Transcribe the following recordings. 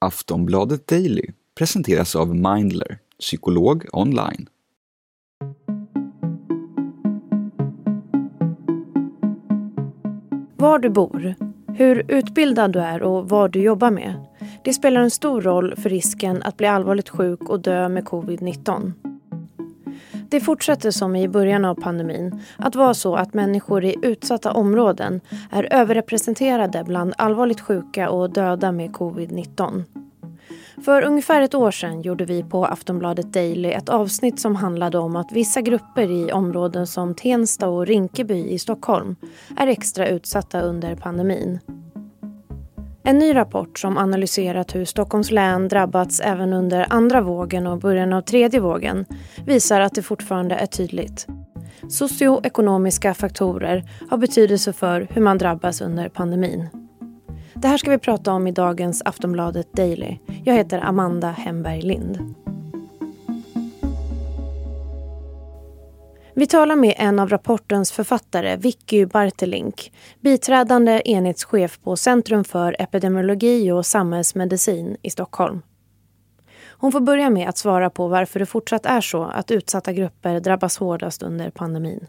Aftonbladet Daily presenteras av Mindler, psykolog online. Var du bor, hur utbildad du är och vad du jobbar med. Det spelar en stor roll för risken att bli allvarligt sjuk och dö med covid-19. Det fortsätter som i början av pandemin att vara så att människor i utsatta områden är överrepresenterade bland allvarligt sjuka och döda med covid-19. För ungefär ett år sedan gjorde vi på Aftonbladet Daily ett avsnitt som handlade om att vissa grupper i områden som Tensta och Rinkeby i Stockholm är extra utsatta under pandemin. En ny rapport som analyserat hur Stockholms län drabbats även under andra vågen och början av tredje vågen visar att det fortfarande är tydligt. Socioekonomiska faktorer har betydelse för hur man drabbas under pandemin. Det här ska vi prata om i dagens Aftonbladet Daily. Jag heter Amanda Hemberg Lind. Vi talar med en av rapportens författare, Vicky Bartelink, biträdande enhetschef på Centrum för epidemiologi och samhällsmedicin i Stockholm. Hon får börja med att svara på varför det fortsatt är så att utsatta grupper drabbas hårdast under pandemin.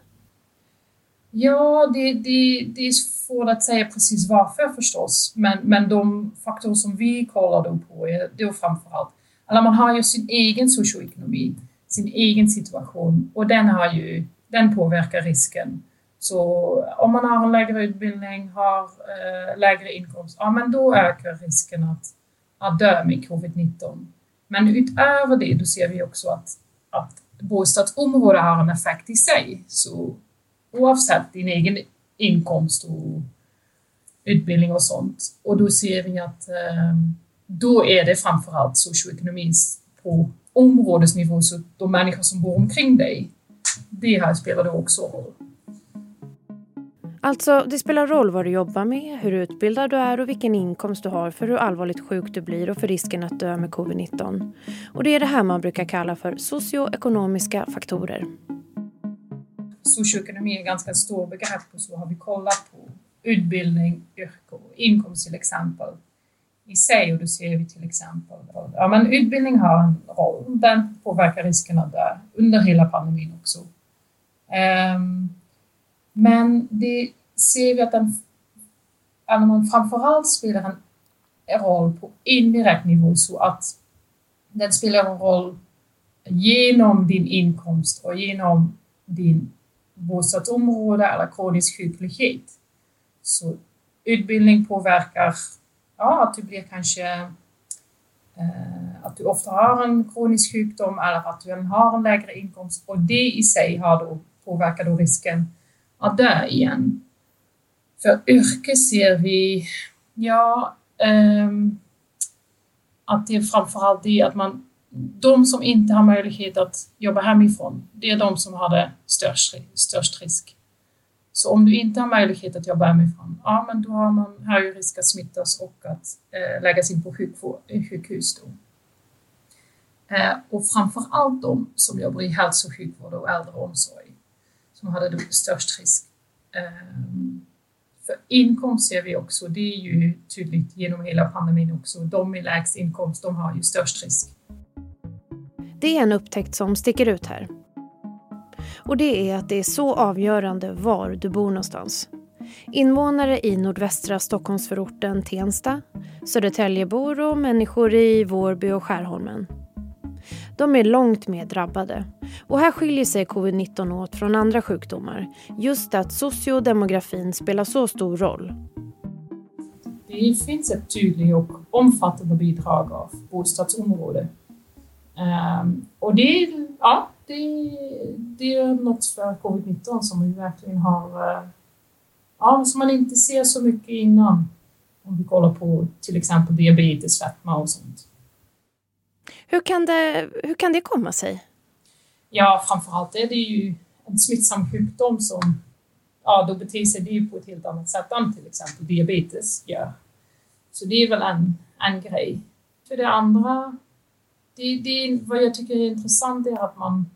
Ja, det, det, det är svårt att säga precis varför förstås, men, men de faktorer som vi kollar då på är då framförallt, eller man har ju sin egen socioekonomi sin egen situation och den, har ju, den påverkar risken. Så om man har en lägre utbildning, har eh, lägre inkomst, ja men då ökar risken att, att dö med covid-19. Men utöver det, då ser vi också att, att bostadsområdet har en effekt i sig. Så oavsett din egen inkomst och utbildning och sånt. Och då ser vi att eh, då är det framförallt socioekonomins på områdesnivå, så de människor som bor omkring dig, det här spelar då också roll. Alltså, det spelar roll vad du jobbar med, hur utbildad du är och vilken inkomst du har för hur allvarligt sjuk du blir och för risken att dö med covid-19. Och det är det här man brukar kalla för socioekonomiska faktorer. Socioekonomi är ett ganska stort begrepp och så har vi kollat på utbildning, yrke och inkomst till exempel i sig och då ser vi till exempel ja, men utbildning har en roll. Den påverkar riskerna där under hela pandemin också. Um, men det ser vi att den att man framförallt spelar en roll på indirekt nivå så att den spelar en roll genom din inkomst och genom din bostadsområde eller kronisk sjuklighet. Så utbildning påverkar ja, att du blir kanske eh, att du ofta har en kronisk sjukdom eller att du har en lägre inkomst och det i sig har då, påverkar då risken att dö igen. För yrke ser vi, ja, eh, att det är framförallt det att man, de som inte har möjlighet att jobba hemifrån, det är de som har det störst, störst risk. Så om du inte har möjlighet att jobba hemifrån, ja men då har man högre risk att smittas och att eh, läggas in på sjukhus. Då. Eh, och framför allt de som jobbar i hälso och sjukvård och äldreomsorg som hade då störst risk. Eh, för inkomst ser vi också, det är ju tydligt genom hela pandemin också, de med lägst inkomst, de har ju störst risk. Det är en upptäckt som sticker ut här. Och det är att det är så avgörande var du bor någonstans. Invånare i nordvästra Stockholmsförorten Tensta, Södertäljebor och människor i Vårby och Skärholmen. De är långt mer drabbade. Och här skiljer sig covid-19 åt från andra sjukdomar. Just att sociodemografin spelar så stor roll. Det finns ett tydligt och omfattande bidrag av bostadsområde. Um, och det, ja, det, det är något för covid-19 som vi verkligen har, eh, ja, som man inte ser så mycket innan. Om vi kollar på till exempel diabetes, fetma och sånt. Hur kan det, hur kan det komma sig? Ja, framförallt är det ju en smittsam sjukdom som ja, då beter sig det på ett helt annat sätt än till exempel diabetes gör. Så det är väl en, en grej. För det andra, det, det, vad jag tycker är intressant är att man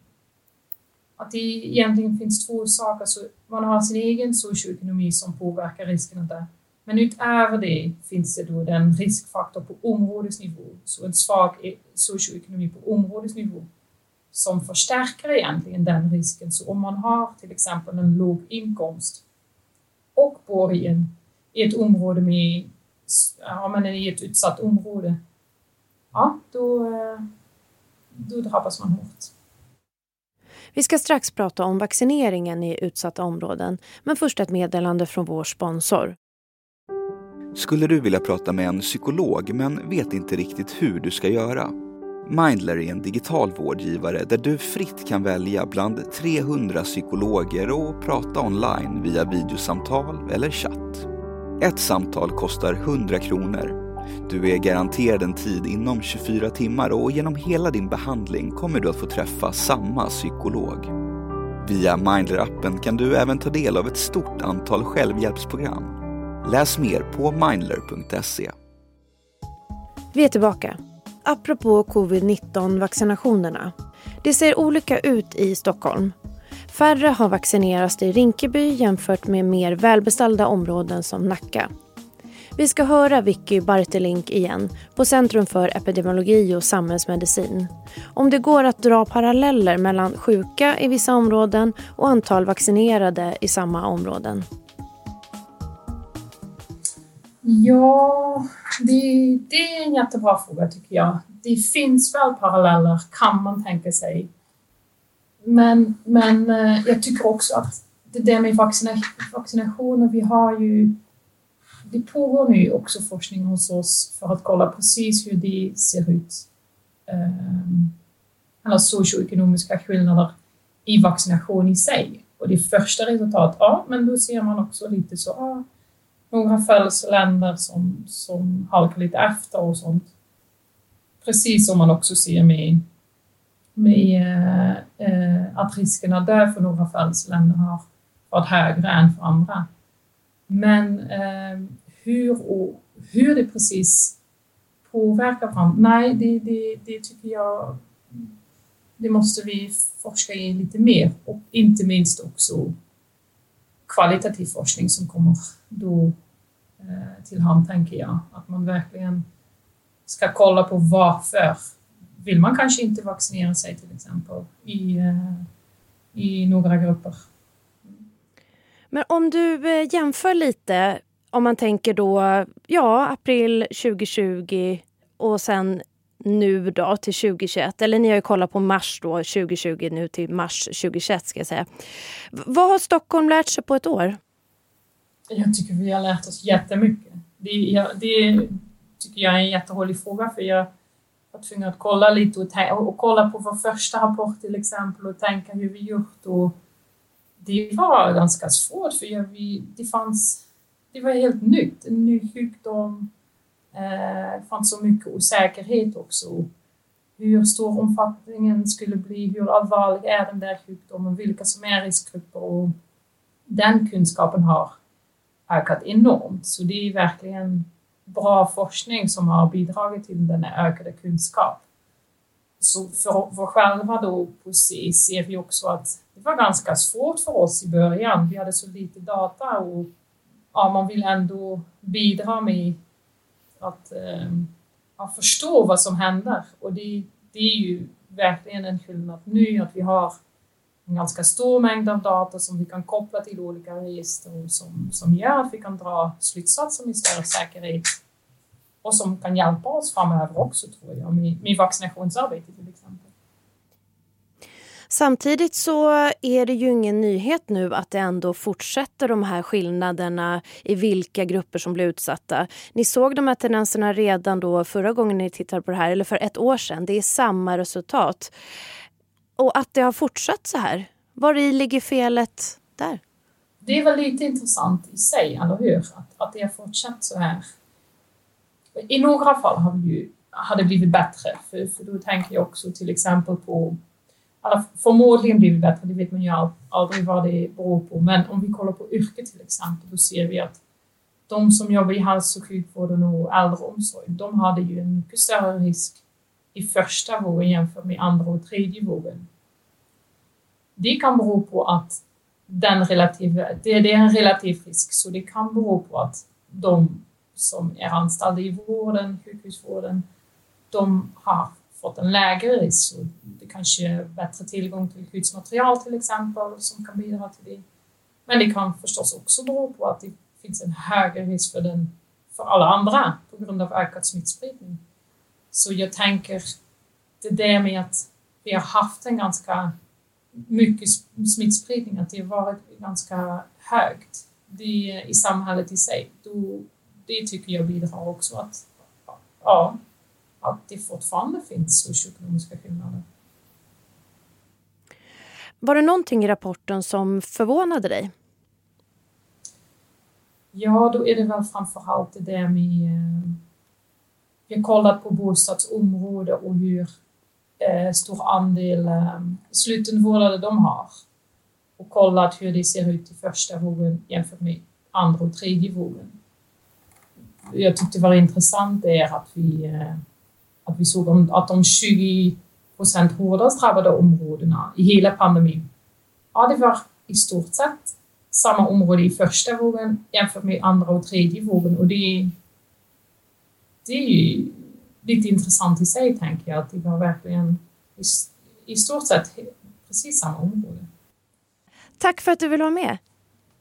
att det egentligen finns två saker. Så man har sin egen socioekonomi som påverkar riskerna där. Men utöver det finns det då den riskfaktor på områdesnivå, så en svag e- socioekonomi på områdesnivå som förstärker egentligen den risken. Så om man har till exempel en låg inkomst och bor i, en, i ett område med, ja men i ett utsatt område, ja då, eh, då drabbas man hårt. Vi ska strax prata om vaccineringen i utsatta områden, men först ett meddelande från vår sponsor. Skulle du vilja prata med en psykolog men vet inte riktigt hur du ska göra? Mindler är en digital vårdgivare där du fritt kan välja bland 300 psykologer och prata online via videosamtal eller chatt. Ett samtal kostar 100 kronor. Du är garanterad en tid inom 24 timmar och genom hela din behandling kommer du att få träffa samma psykolog. Via Mindler-appen kan du även ta del av ett stort antal självhjälpsprogram. Läs mer på mindler.se. Vi är tillbaka. Apropå covid-19-vaccinationerna. Det ser olika ut i Stockholm. Färre har vaccinerats i Rinkeby jämfört med mer välbeställda områden som Nacka. Vi ska höra Vicky Bartelink igen på Centrum för epidemiologi och samhällsmedicin. Om det går att dra paralleller mellan sjuka i vissa områden och antal vaccinerade i samma områden. Ja, det, det är en jättebra fråga tycker jag. Det finns väl paralleller kan man tänka sig. Men, men eh, jag tycker också att det där med vaccinationer, vi har ju det pågår nu också forskning hos oss för att kolla precis hur det ser ut. Ehm, alla socioekonomiska skillnader i vaccination i sig. Och det första resultatet, ja, men då ser man också lite så, ja, några födelseländer som, som halkar lite efter och sånt. Precis som man också ser med, med eh, eh att riskerna där för några födelseländer har varit högre än för andra. Men eh, hur, och, hur det precis påverkar fram, nej, det, det, det tycker jag det måste vi forska i lite mer och inte minst också kvalitativ forskning som kommer då eh, till hand, tänker jag. Att man verkligen ska kolla på varför vill man kanske inte vaccinera sig till exempel i, eh, i några grupper. Men om du eh, jämför lite, om man tänker då, ja, april 2020 och sen nu då till 2021, eller ni har ju kollat på mars då 2020 nu till mars 2021 ska jag säga. Vad har Stockholm lärt sig på ett år? Jag tycker vi har lärt oss jättemycket. Det, jag, det tycker jag är en jättehålig fråga för jag var tvungen att kolla lite och, och kolla på vår första rapport till exempel och tänka hur vi gjort och det var ganska svårt för jag, vi, det fanns, det var helt nytt, en ny sjukdom. Eh, det fanns så mycket osäkerhet också. Hur stor omfattningen skulle bli, hur allvarlig är den där sjukdomen, vilka som är riskgrupper och den kunskapen har ökat enormt. Så det är verkligen bra forskning som har bidragit till den ökade kunskapen. Så för, för själva då på C ser vi också att det var ganska svårt för oss i början. Vi hade så lite data och ja, man vill ändå bidra med att, äh, förstå vad som händer. Och det, det är ju verkligen en skillnad nu att vi har en ganska stor mängd av data som vi kan koppla till olika register och som, som gör att vi kan dra slutsatser med större säkerhet och som kan hjälpa oss framöver också tror jag med, med vaccinationsarbete till exempel. Samtidigt så är det ju ingen nyhet nu att det ändå fortsätter de här skillnaderna i vilka grupper som blir utsatta. Ni såg de här tendenserna redan då förra gången ni tittade på det här, eller för ett år sedan. Det är samma resultat. Och att det har fortsatt så här, var i ligger felet där? Det är väl lite intressant i sig, eller hur? Att, att det har fortsatt så här. I några fall har, vi ju, har det blivit bättre, för, för då tänker jag också till exempel på eller förmodligen blivit bättre, det vet man ju aldrig vad det beror på. Men om vi kollar på yrket till exempel, då ser vi att de som jobbar i hälso och sjukvården och äldreomsorg, de hade ju en mycket större risk i första vågen jämfört med andra och tredje vågen. Det kan bero på att den relativa, det, det är en relativ risk, så det kan bero på att de som är anställda i vården, sjukhusvården, de har fått en lägre risk. Det kanske är bättre tillgång till skyddsmaterial till exempel som kan bidra till det. Men det kan förstås också bero på att det finns en högre risk för, den, för alla andra på grund av ökad smittspridning. Så jag tänker det där med att vi har haft en ganska mycket smittspridning, att det har varit ganska högt det, i samhället i sig. Då, det tycker jag bidrar också att, ja, att det fortfarande finns socioekonomiska skillnader. Var det någonting i rapporten som förvånade dig? Ja, då är det väl framförallt det där med... Eh, vi har kollat på bostadsområde och hur eh, stor andel eh, slutenvårdade de har. Och kollat hur det ser ut i första vågen jämfört med andra och tredje vågen. Jag tyckte var intressant är att vi, eh, att vi såg att de 20 procent hårdast drabbade områdena i hela pandemin, ja, det var i stort sett samma område i första vågen jämfört med andra och tredje vågen. Och det, det är ju lite intressant i sig, tänker jag, att det var verkligen i, i stort sett precis samma område. Tack för att du ville vara med.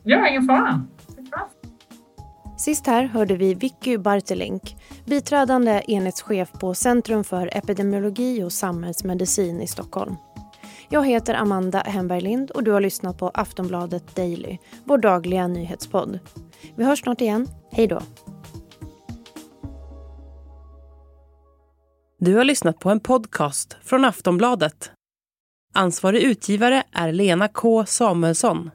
Ja, ingen fara. Sist här hörde vi Vicky Bartelink, biträdande enhetschef på Centrum för epidemiologi och samhällsmedicin i Stockholm. Jag heter Amanda Hemberg Lind och du har lyssnat på Aftonbladet Daily, vår dagliga nyhetspodd. Vi hörs snart igen. Hej då! Du har lyssnat på en podcast från Aftonbladet. Ansvarig utgivare är Lena K Samuelsson.